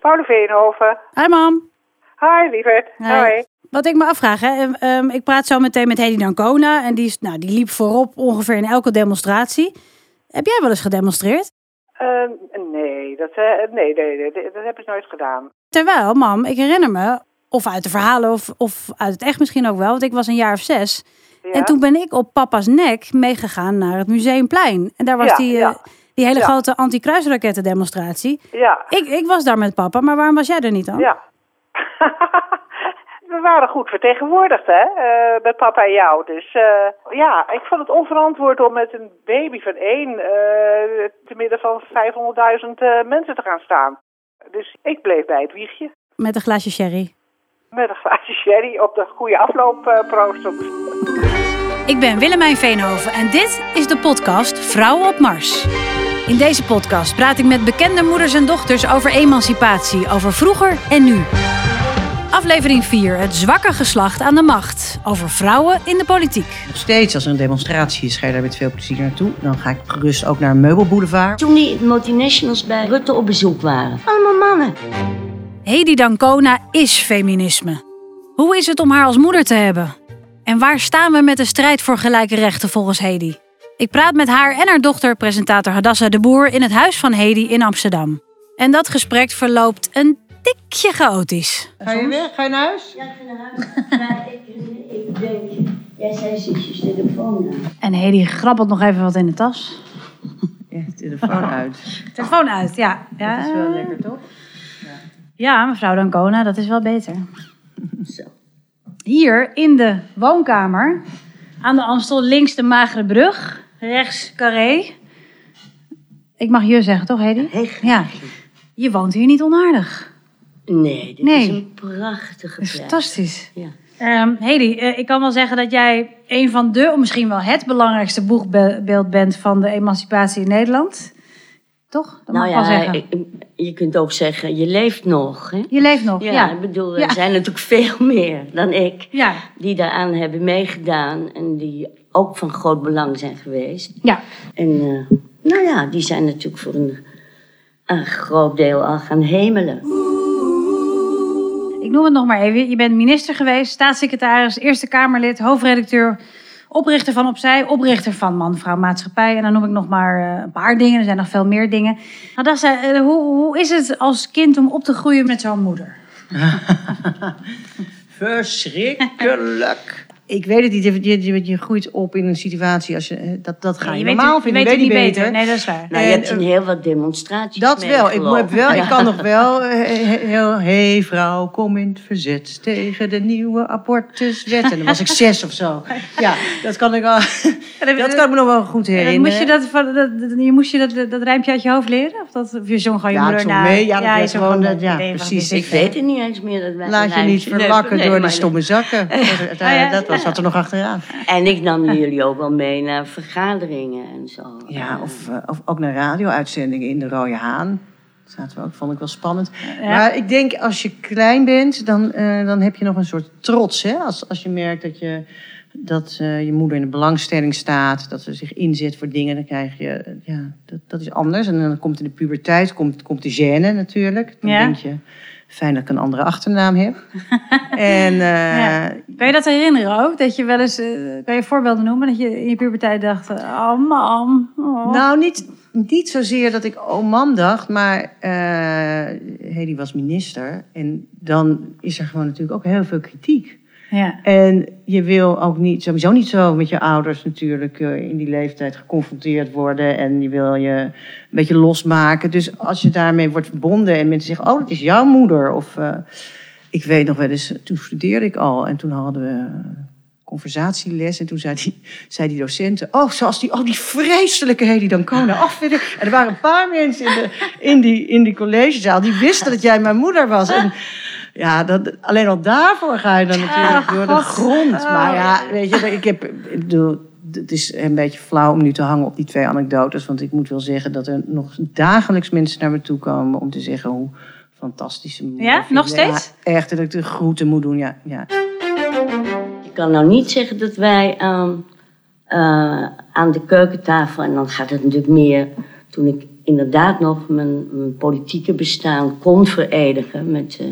Paul Veenhoven. Hi mam. Hi, lieverd. Hi. Wat ik me afvraag, hè, ehm, ehm, ik praat zo meteen met Hedy Dancona en die, is, nou, die liep voorop ongeveer in elke demonstratie. Heb jij wel eens gedemonstreerd? Ehm, nee, dat, eh, nee, nee, nee, dat heb ik nooit gedaan. Terwijl, mam, ik herinner me, of uit de verhalen of, of uit het echt misschien ook wel, want ik was een jaar of zes. Ja? En toen ben ik op papa's nek meegegaan naar het Museumplein. En daar was Ja, die, eh, ja. Die hele Ja. grote anti-kruisraketten demonstratie. Ja, Ik, ik was daar met papa, maar waarom was jij er niet dan? ja. We waren goed vertegenwoordigd, hè, eh, met papa en jou. Dus eh, ja, ik vond het onverantwoord om met een baby van één eh te midden van 500.000 eh, mensen te gaan staan. Dus ik bleef bij het wiegje. Met een glaasje sherry. Met een glaasje sherry op de goede afloop proosten. Ik ben Willemijn Veenhoven en dit is de podcast Vrouwen op Mars. In deze podcast praat ik met bekende moeders en dochters over emancipatie, over vroeger en nu. Aflevering 4, het zwakke geslacht aan de macht. Over vrouwen in de politiek. Nog steeds, als er een demonstratie is, ga je daar met veel plezier naartoe. Dan ga ik gerust ook naar een meubelboulevard. Toen die multinationals bij Rutte op bezoek waren. Allemaal mannen. Hedy Dancona is feminisme. Hoe is het om haar als moeder te hebben? En waar staan we met de strijd voor gelijke rechten volgens Hedy? Ik praat met haar en haar dochter, presentator Hadassa de Boer, in het huis van Hedy in Amsterdam. En dat gesprek verloopt een tikje chaotisch. Ga je weg? Ga je naar huis? Ja, ik ga naar huis. Maar ik, ik denk, jij zei zusjes telefoon aan. En Hedy grabbelt nog even wat in de tas. Ja, de telefoon uit. Telefoon uit, ja. ja. Dat is wel lekker, toch? Ja, mevrouw Dancona, dat is wel beter. Zo. Hier in de woonkamer, aan de Amstel, links de Magere Brug, rechts Carré. Ik mag je zeggen, toch, Hedy? Ja. Je woont hier niet onaardig. Nee, dit Nee. is een prachtige plek. fantastisch. Ja. Ehm Hedy, eh, ik kan wel zeggen dat jij een van de, of misschien wel het belangrijkste boegbeeld bent van de emancipatie in Nederland. Toch? Dat mag nou ik wel ja, zeggen. ik- je kunt ook zeggen, je leeft nog. Hè? Je leeft nog, Ja, ja. ik bedoel, er Ja. zijn natuurlijk veel meer dan ik Ja, die daaraan hebben meegedaan en die ook van groot belang zijn geweest. ja. En eh, nou ja, die zijn natuurlijk voor een, een groot deel al gaan hemelen. Ik noem het nog maar even. Je bent minister geweest, staatssecretaris, Eerste Kamerlid, hoofdredacteur, oprichter van Opzij, oprichter van Man, Vrouw, Maatschappij. En dan noem ik nog maar eh, een paar dingen. Er zijn nog veel meer dingen. Hadassa, eh, hoe, hoe is het als kind om op te groeien met zo'n moeder? Verschrikkelijk. Ik weet het niet. Je, je, je groeit op in een situatie als je eh, dat, dat ga je, je weet normaal het, je vinden. weet het niet beter. Nee, dat is waar. Nou, je En, hebt in eh, heel wat demonstraties Dat wel. Ik, heb wel. ik Ja. kan nog wel eh, he- heel... hey, vrouw, kom in het verzet tegen de nieuwe abortuswet. En dan was ik zes of zo. Ja, dat kan ik, al, dat kan ik me nog wel goed herinneren. moest je dat, dat, dat- je, moest je dat, dat rijmpje uit je hoofd leren? Of, dat, of je zong gewoon je Ja, ik moeder na? mee. Ja, dat werd zong gewoon, mee. ja, precies. Ik weet het niet eens meer. Dat Laat je niet verlakken nee, door die stomme zakken. Dat, was- Zat er nog achteraan. En ik nam jullie ook wel mee naar vergaderingen en zo. Ja, of, eh, of ook naar radio-uitzendingen in de Rode Haan. Dat zaten we ook, vond ik wel spannend. Maar ik denk, als je klein bent, dan, eh, dan heb je nog een soort trots. Hè? Als, als je merkt dat, je, dat eh, je moeder in de belangstelling staat, dat ze zich inzet voor dingen, dan krijg je, ja, dat, dat is anders. En dan komt in de puberteit, komt, komt de gêne natuurlijk. Dan Ja. denk je, fijn dat ik een andere achternaam heb. en eh, Ja. Kan je dat herinneren ook? Dat je wel eens, eh, kan je voorbeelden noemen? Dat je in je puberteit dacht, eh, oh mam. Oh. Nou, niet, niet zozeer dat ik oh mam dacht, maar eh Hedy was minister. En dan is er gewoon natuurlijk ook heel veel kritiek. Ja. En je wil ook niet, sowieso niet zo met je ouders natuurlijk eh, in die leeftijd geconfronteerd worden. En je wil je een beetje losmaken. Dus als je daarmee wordt verbonden en mensen zeggen, oh, dat is jouw moeder. Of eh, ik weet nog wel eens, toen studeerde ik al en toen hadden we conversatieles. En toen zei die, zei die docenten, oh, zoals die, oh, die vreselijke Hedy Dancona. Ik- en er waren een paar mensen in, de, in, die, in die collegezaal die wisten dat jij mijn moeder was. En ja, dat, alleen al daarvoor ga je dan natuurlijk door de grond. Maar ja, weet je, ik heb, ik bedoel, het is een beetje flauw om nu te hangen op die twee anekdotes. Want ik moet wel zeggen dat er nog dagelijks mensen naar me toe komen om te zeggen hoe fantastisch ze me Ja? vinden. Nog steeds? Ja, echt, dat ik de groeten moet doen, ja. ja. Je kan nou niet zeggen dat wij aan, eh, aan de keukentafel, en dan gaat het natuurlijk meer toen ik inderdaad nog mijn, mijn politieke bestaan kon verenigen met, eh,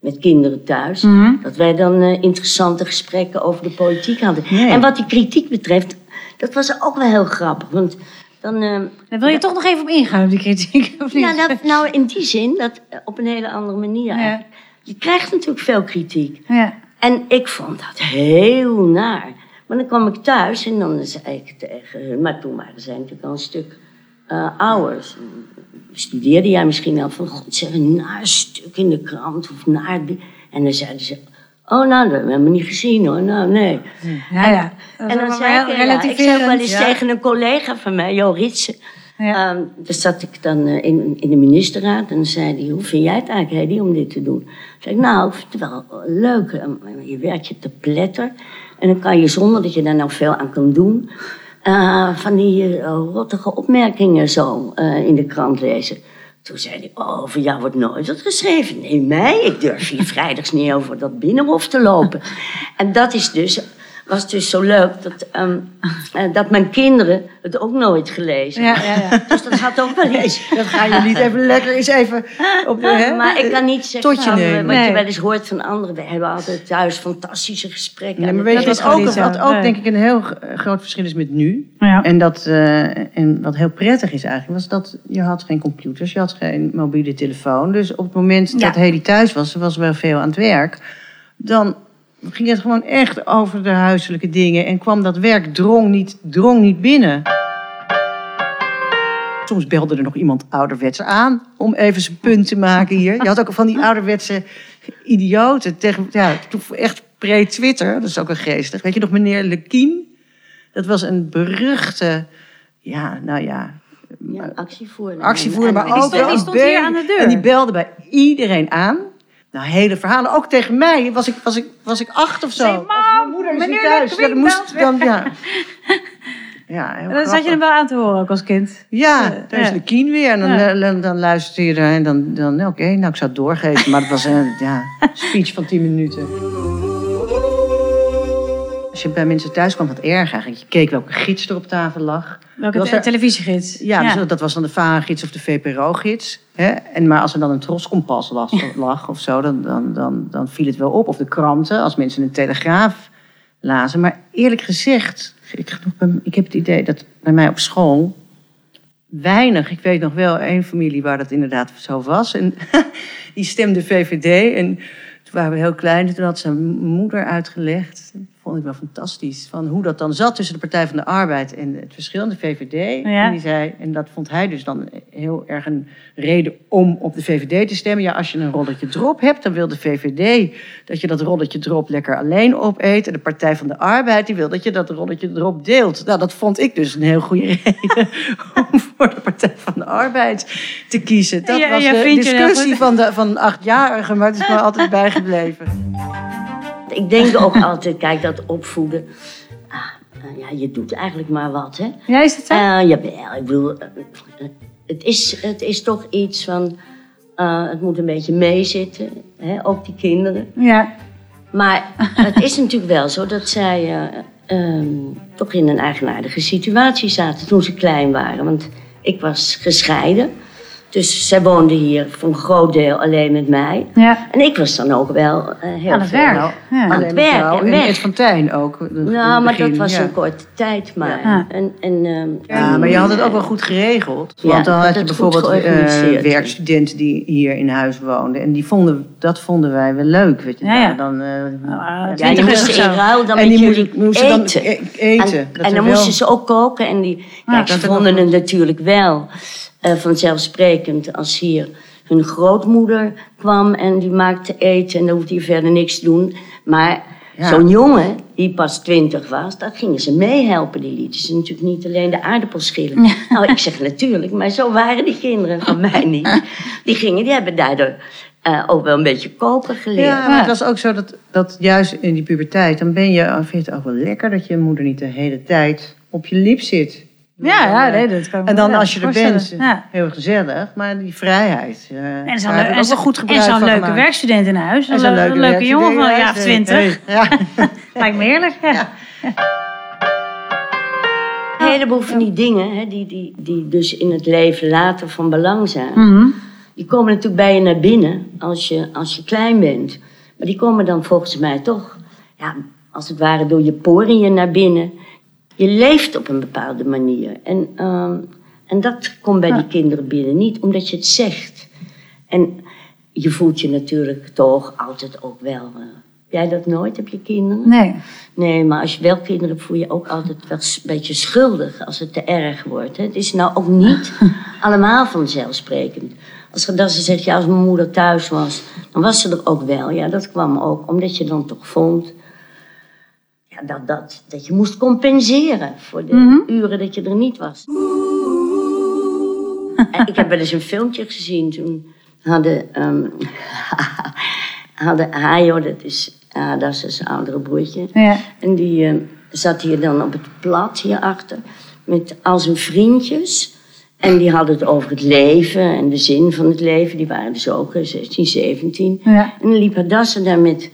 met kinderen thuis. Mhm. Dat wij dan eh, interessante gesprekken over de politiek hadden. Nee. En wat die kritiek betreft, dat was ook wel heel grappig. Want dan, eh, Daar wil je toch nog even op ingaan, op die kritiek, of niet? ja, dat, nou in die zin, dat eh, op een hele andere manier Ja. Je krijgt natuurlijk veel kritiek. Ja. En ik vond dat heel naar. Maar dan kwam ik thuis en dan zei ik tegen hun... Maar toen waren zij natuurlijk al een stuk eh ouder. Studeerde jij misschien al van... God, zeg een naar stuk in de krant of naar... En dan zeiden ze... Oh, nou, dat hebben we niet gezien hoor. Nou, nee. Ja, ja. En dan zei ik, ja, ik zei ook wel eens Ja. tegen een collega van mij, Jo Ritsen. Ja. Ehm, daar zat ik dan eh, in, in de ministerraad en dan zei hij, hoe vind jij het eigenlijk, Hedy, om dit te doen? Toen zei ik, nou, ik vind het wel leuk. eh, Je werkt je te pletter en dan kan je zonder dat je daar nou veel aan kan doen, eh, van die eh, rottige opmerkingen zo eh, in de krant lezen. Toen zei hij, oh, voor jou wordt nooit wat geschreven. Nee, mij, ik durf hier vrijdags niet over dat binnenhof te lopen. En dat is dus, was dus zo leuk, dat, ehm, eh, dat mijn kinderen het ook nooit gelezen Ja, ja, ja. dus dat had ook wel iets. Dat ga je niet even lekker eens even op de... Hè? Maar ik kan niet zeggen Totje van, eh, nemen. wat Nee. je wel eens hoort van anderen. We hebben altijd thuis fantastische gesprekken. Nee, maar weet je wat ook, wat ook Nee. denk ik een heel g- groot verschil is met nu? Ja. En, dat, eh, en wat heel prettig is eigenlijk, was dat je had geen computers, je had geen mobiele telefoon. Dus op het moment Ja. dat Hedy thuis was, ze was wel veel aan het werk, dan ging het gewoon echt over de huiselijke dingen. En kwam dat werk drong niet, drong niet binnen. Soms belde er nog iemand ouderwets aan om even zijn punt te maken hier. Je had ook van die ouderwetse idioten. Tegen, ja, echt pre-Twitter, dat is ook een geestig. Weet je nog meneer Lekien? Dat was een beruchte, ja, nou ja, Ja, actievoerder. actievoerder, maar ook stond- die een stond hier aan de deur. En die belde bij iedereen aan. Nou, hele verhalen. Ook tegen mij. Was ik, was ik, was ik acht of zo. Of "Mam, mijn moeder is niet thuis. Ja, dan moest dan, ja. Ja, heel En dan zat je hem wel aan te horen, ook als kind. Ja, Ja, daar is de kien weer. En dan, Ja. dan, dan luisterde je er en dan, dan oké, nou ik zou het doorgeven. Maar het was een ja, speech van 10 minuten. Als je bij mensen thuis kwam, wat erg eigenlijk. Je keek welke gids er op tafel lag. Welke Was te- er- televisiegids? Ja, Dus dat was dan de VARA-gids of de VPRO-gids. En Maar als er dan een troskompas lag, lag of zo, dan, dan, dan, dan viel het wel op. Of de kranten, als mensen een telegraaf lazen. Maar eerlijk gezegd, ik, ik heb het idee dat bij mij op school weinig. Ik weet nog wel één familie waar dat inderdaad zo was. En die stemde VVD. En toen waren we heel klein. En toen had zijn moeder uitgelegd. Vond ik wel fantastisch. Van hoe dat dan zat tussen de Partij van de Arbeid en het verschil in de VVD. Ja. En die zei, en dat vond hij dus dan heel erg een reden om op de VVD te stemmen. Ja, als je een rolletje drop hebt, dan wil de VVD dat je dat rolletje drop lekker alleen opeet. En de Partij van de Arbeid die wil dat je dat rolletje drop deelt. Nou, dat vond ik dus een heel goede reden om voor de Partij van de Arbeid te kiezen. Dat Ja, was ja, de discussie van, de, van een achtjarige, maar het is me altijd bijgebleven. Ik denk ook altijd, kijk, dat opvoeden. Ah, nou ja, je doet eigenlijk maar wat, hè? Ja, is het zo? Eh jawel, ik bedoel, eh, eh, het is, het is toch iets van, eh, het moet een beetje meezitten, hè? ook die kinderen. ja. Maar het is natuurlijk wel zo dat zij eh, ehm, toch in een eigenaardige situatie zaten toen ze klein waren. Want ik was gescheiden, dus zij woonden hier voor een groot deel alleen met mij. ja. En ik was dan ook wel eh, heel Aan het veel werk. Nou, Ja. Aan het werk en en weg. Ed van Tijn ook. Nou, maar dat was ja. een korte tijd maar. Ja. En, en, ehm, Ja, maar je had het ook wel goed geregeld. Want dan had je bijvoorbeeld eh, werkstudenten die hier in huis woonden. En die vonden, dat vonden wij wel leuk. Weet je, Ja. Nou, dan, eh, Ah, Ja, die moesten in ruil dan en met jullie moesten, dan eten. e- eten. En, dan moesten ze ook koken. En die, Ja, ze vonden het natuurlijk wel eh, vanzelfsprekend als hier hun grootmoeder kwam en die maakte eten en dan hoefde je verder niks te doen. Maar Ja. zo'n jongen die pas twintig was, daar gingen ze meehelpen. Die lieten ze natuurlijk niet alleen de aardappels schillen. Nou, ik zeg natuurlijk, maar zo waren die kinderen van mij niet. Die gingen, die hebben daardoor eh, ook wel een beetje koken geleerd. Ja, maar het was ook zo dat, dat juist in die puberteit, dan ben je, vind je het ook wel lekker dat je moeder niet de hele tijd op je lip zit. Ja, ja, nee, dat kan ik En dan als je er bent, Ja. heel gezellig, maar die vrijheid. eh, En zo'n en zo- goed en gebruik zo'n van leuke gemaakt. werkstudent in huis. En Een, zo'n le- een leuke werkstudent, jongen van ja, ja, nee, 20. nee, Ja. Lijkt me heerlijk. Ja. heleboel van die dingen, hè, die, die, die dus in het leven later van belang zijn, Mhm. die komen natuurlijk bij je naar binnen als je, als je klein bent. Maar die komen dan volgens mij toch, ja, als het ware door je poriën naar binnen. Je leeft op een bepaalde manier. En, ehm, en dat komt bij die kinderen binnen. Niet omdat je het zegt. En je voelt je natuurlijk toch altijd ook wel. eh, jij dat nooit? Heb je kinderen? Nee. Nee, maar als je wel kinderen hebt, voel je ook altijd wel een beetje schuldig als het te erg wordt. Hè? Het is nou ook niet allemaal vanzelfsprekend. Als Radassa zegt, ja, als mijn moeder thuis was, dan was ze er ook wel. Ja, dat kwam ook omdat je dan toch vond dat, dat, dat je moest compenseren voor de uren dat je er niet was. En ik heb wel eens een filmpje gezien. Toen hadden, ehm hadden Hajo, dat is Adas's oudere broertje. Ja. En die eh, zat hier dan op het plat hierachter met al zijn vriendjes. En die hadden het over het leven en de zin van het leven. Die waren dus ook eh, 16, 17. Ja. En dan liep Hadassa daar met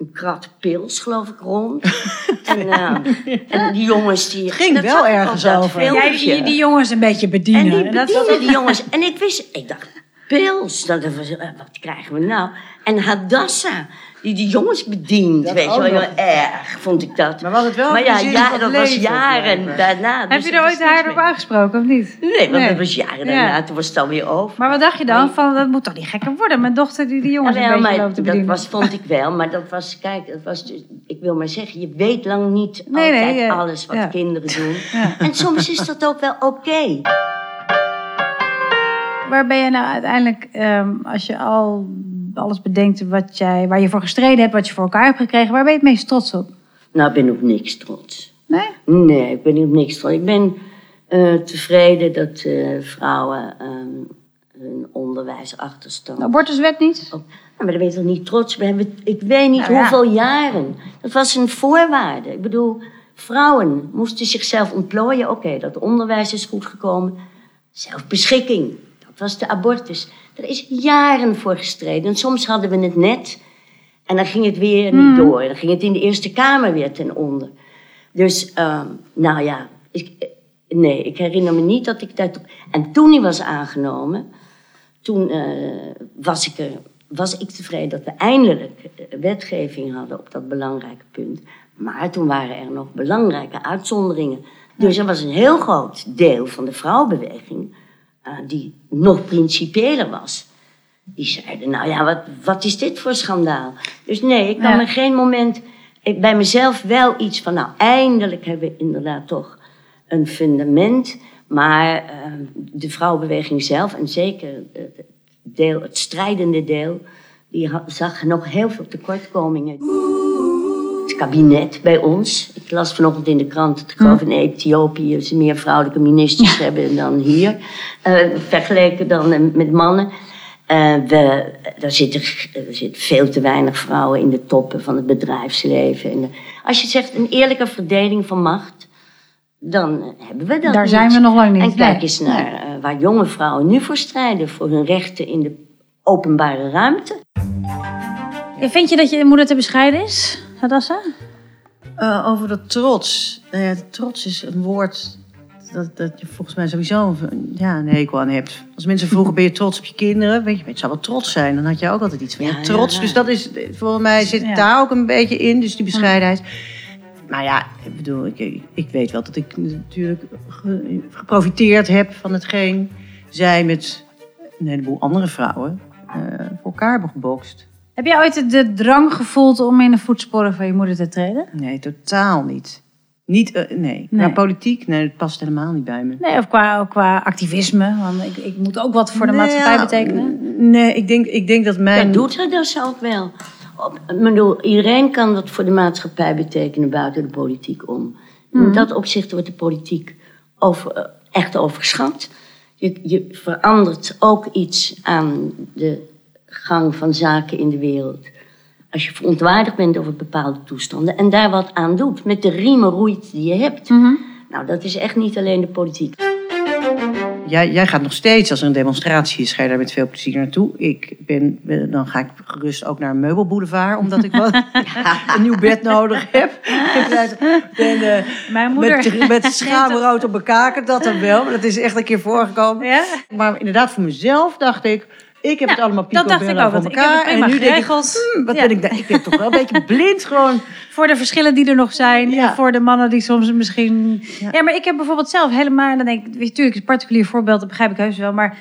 een krat pils, geloof ik, rond. en, eh, en die jongens die... ging dat wel ergens over. Jij die, die jongens een beetje bedienen. En die En dat- bedienen die jongens. En ik wist, ik dacht, pils, dat was, eh, wat krijgen we nou? En Hadassa, die die jongens bedient, Dat weet je wel, heel erg vond ik dat. Maar was het wel Maar ja, de ja dat was jaren daarna. Heb dus je dat er ooit haar op aangesproken of niet? Nee, want Nee. dat was jaren Ja. daarna, toen was het alweer over. Maar wat dacht je dan? Van, dat moet toch niet gekker worden? Mijn dochter die die jongens een beetje loopt te dat bedienen. was, vond ik wel, maar dat was, kijk, dat was dus, ik wil maar zeggen, je weet lang niet Nee, nee, altijd ja. alles wat Ja. kinderen doen. Ja. En soms is dat ook wel oké. Waar ben je nou uiteindelijk, ehm, als je al alles bedenkt wat jij, waar je voor gestreden hebt, wat je voor elkaar hebt gekregen, waar ben je het meest trots op? Nou, ik ben op niks trots. Nee? Nee, ik ben niet op niks trots. Ik ben eh, tevreden dat eh, vrouwen ehm hun onderwijsachterstand... De abortuswet niet? Oh, maar daar ben je toch niet trots op? Hebben- Ik weet niet Nou ja. hoeveel jaren. Dat was een voorwaarde. Ik bedoel, vrouwen moesten zichzelf ontplooien. Oké, dat onderwijs is goed gekomen. Zelfbeschikking, was de abortus. Daar is jaren voor gestreden. En soms hadden we het net en dan ging het weer niet door. Dan ging het in de Eerste Kamer weer ten onder. Dus, ehm, nou ja, ik, eh, nee, ik herinner me niet dat ik dat... En toen hij was aangenomen, toen eh, was, ik er, was ik tevreden dat we eindelijk eh, wetgeving hadden op dat belangrijke punt. Maar toen waren er nog belangrijke uitzonderingen. Dus er was een heel groot deel van de vrouwenbeweging die nog principiëler was. Die zeiden, nou ja, wat, wat is dit voor schandaal? Dus nee, ik kan Ja. me geen moment ik, bij mezelf wel iets van, nou, eindelijk hebben we inderdaad toch een fundament. Maar eh, de vrouwenbeweging zelf, en zeker eh, het, deel, het strijdende deel, die zag nog heel veel tekortkomingen. Het kabinet bij ons. Ik las vanochtend in de krant dat ik geloof in Ethiopië ze meer vrouwelijke ministers hebben dan hier. eh, vergeleken dan eh, met mannen. Eh, we, er, zitten, er zitten veel te weinig vrouwen in de toppen van het bedrijfsleven. En, als je zegt een eerlijke verdeling van macht, dan hebben we dat Daar niet. zijn we nog lang niet. En kijk eens naar waar jonge vrouwen nu voor strijden. Voor hun rechten in de openbare ruimte. Vind je dat je moeder te bescheiden is, Hadassa? Eh, over dat trots. Nou ja, trots is een woord dat, dat je volgens mij sowieso een, ja, een hekel aan hebt. Als mensen vroegen, ben je trots op je kinderen? Weet je, het zou wel trots zijn. Dan had je ook altijd iets van ja, Ja, trots. ja. Dus dat is, volgens mij zit daar ook een beetje in. Dus die bescheidenheid. Maar ja, ik bedoel, ik, ik weet wel dat ik natuurlijk ge- geprofiteerd heb van hetgeen zij met een heleboel andere vrouwen eh, voor elkaar hebben gebokst. Heb jij ooit de, drang gevoeld om in de voetsporen van je moeder te treden? Nee, totaal niet. Niet, eh, nee. Qua Nee. politiek, nee, dat past helemaal niet bij me. Nee, of qua, qua activisme? Want ik, ik moet ook wat voor de Nee, maatschappij ja, betekenen. Nee, ik denk, ik denk dat mijn... Dat doet hij dus ook wel. Op- Ik bedoel, iedereen kan wat voor de maatschappij betekenen buiten de politiek om. In dat opzicht wordt de politiek over, eh, echt overschat. Je, je verandert ook iets aan de gang van zaken in de wereld. Als je verontwaardigd bent over bepaalde toestanden en daar wat aan doet, met de riemen roeit die je hebt. Nou, dat is echt niet alleen de politiek. Jij, jij gaat nog steeds, als er een demonstratie is, ga je daar met veel plezier naartoe. Ik ben, dan ga ik gerust ook naar een meubelboulevard, omdat ik wat, een nieuw bed nodig heb. ben, eh, Mijn moeder. met, met schaamrood op mijn kaken, dat dan wel. Maar dat is echt een keer voorgekomen. Ja? Maar inderdaad, voor mezelf dacht ik, ik heb het allemaal dat dacht ik ook, heb elkaar. en nu denk ik, hmm, wat Ja. ben ik daar? Ik ben toch wel een beetje blind gewoon. Voor de verschillen die er nog zijn. Ja. En voor de mannen die soms misschien. Ja. Ja. maar ik heb bijvoorbeeld zelf helemaal. Dan denk ik, weet je, natuurlijk, een particulier voorbeeld, dat begrijp ik heus wel. Maar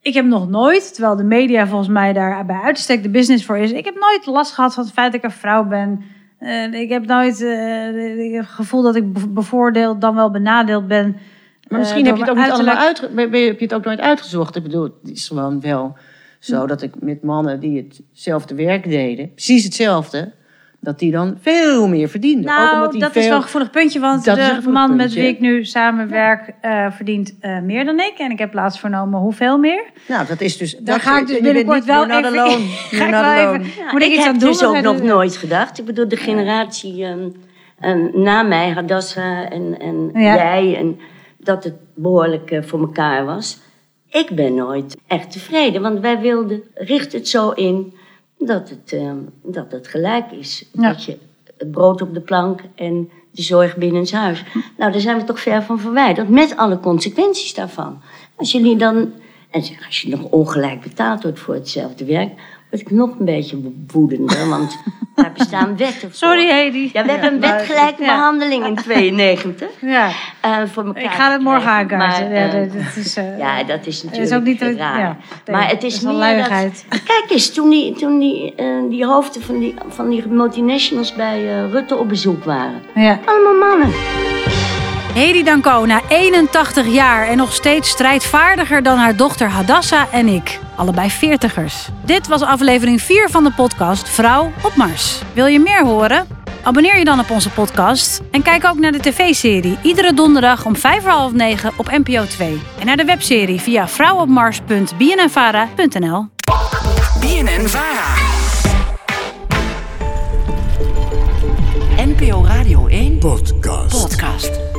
ik heb nog nooit, terwijl de media volgens mij daar bij uitstek de business voor is. Ik heb nooit last gehad van het feit dat ik een vrouw ben. Eh, ik heb nooit eh, het gevoel dat ik be- bevoordeeld dan wel benadeeld ben. Maar misschien Eh, heb je het ook niet allemaal ben- heb je het ook nooit uitgezocht. Ik bedoel, het is gewoon wel zo dat ik met mannen die hetzelfde werk deden, precies hetzelfde, dat die dan veel meer verdienden. ook Nou, omdat die dat veel... is wel een gevoelig puntje, want Dat de man met wie ik nu samenwerk eh, verdient eh, meer dan ik. En ik heb laatst vernomen hoeveel meer. Nou, dat is dus... Daar dat- ga ik dus binnenkort niet- wel even... alone. Ga ik wel even... Ja, Moet ik, ik iets heb aan doen? dus Want ook nog nooit gedacht. Ik bedoel, de generatie ehm, ehm, na mij, Hadassa en, en Ja. jij, en dat het behoorlijk eh, voor elkaar was. Ik ben nooit echt tevreden, want wij wilden, richt het zo in dat het, ehm, dat het gelijk is. Ja. Dat je het brood op de plank en de zorg binnen huis. Nou, daar zijn we toch ver van verwijderd, met alle consequenties daarvan. Als jullie dan, en zeg, als je nog ongelijk betaald wordt voor hetzelfde werk, word ik nog een beetje woedender, want daar bestaan wetten voor. Sorry, Hedy. Ja, we hebben een wetgelijke Ja. behandeling in 92. Ja, eh, voor elkaar ik ga het morgen aankaarten. Maar, Ja, eh, dat, dat is, eh, ja, dat is het natuurlijk is ook niet... raar. Ja, nee, maar het dat is luiigheid. dat... Kijk eens, toen die, toen die, eh, die hoofden van die, van die multinationals bij eh, Rutte op bezoek waren. Ja. Allemaal mannen. Hedy Dancona, 81 jaar en nog steeds strijdvaardiger dan haar dochter Hadassa en ik. Allebei veertigers. Dit was aflevering 4 van de podcast Vrouw op Mars. Wil je meer horen? Abonneer je dan op onze podcast en kijk ook naar de tv-serie iedere donderdag om vijf voor half negen op NPO 2. En naar de webserie via vrouwopmars.bnnvara.nl. BNNvara NPO Radio 1 podcast. podcast.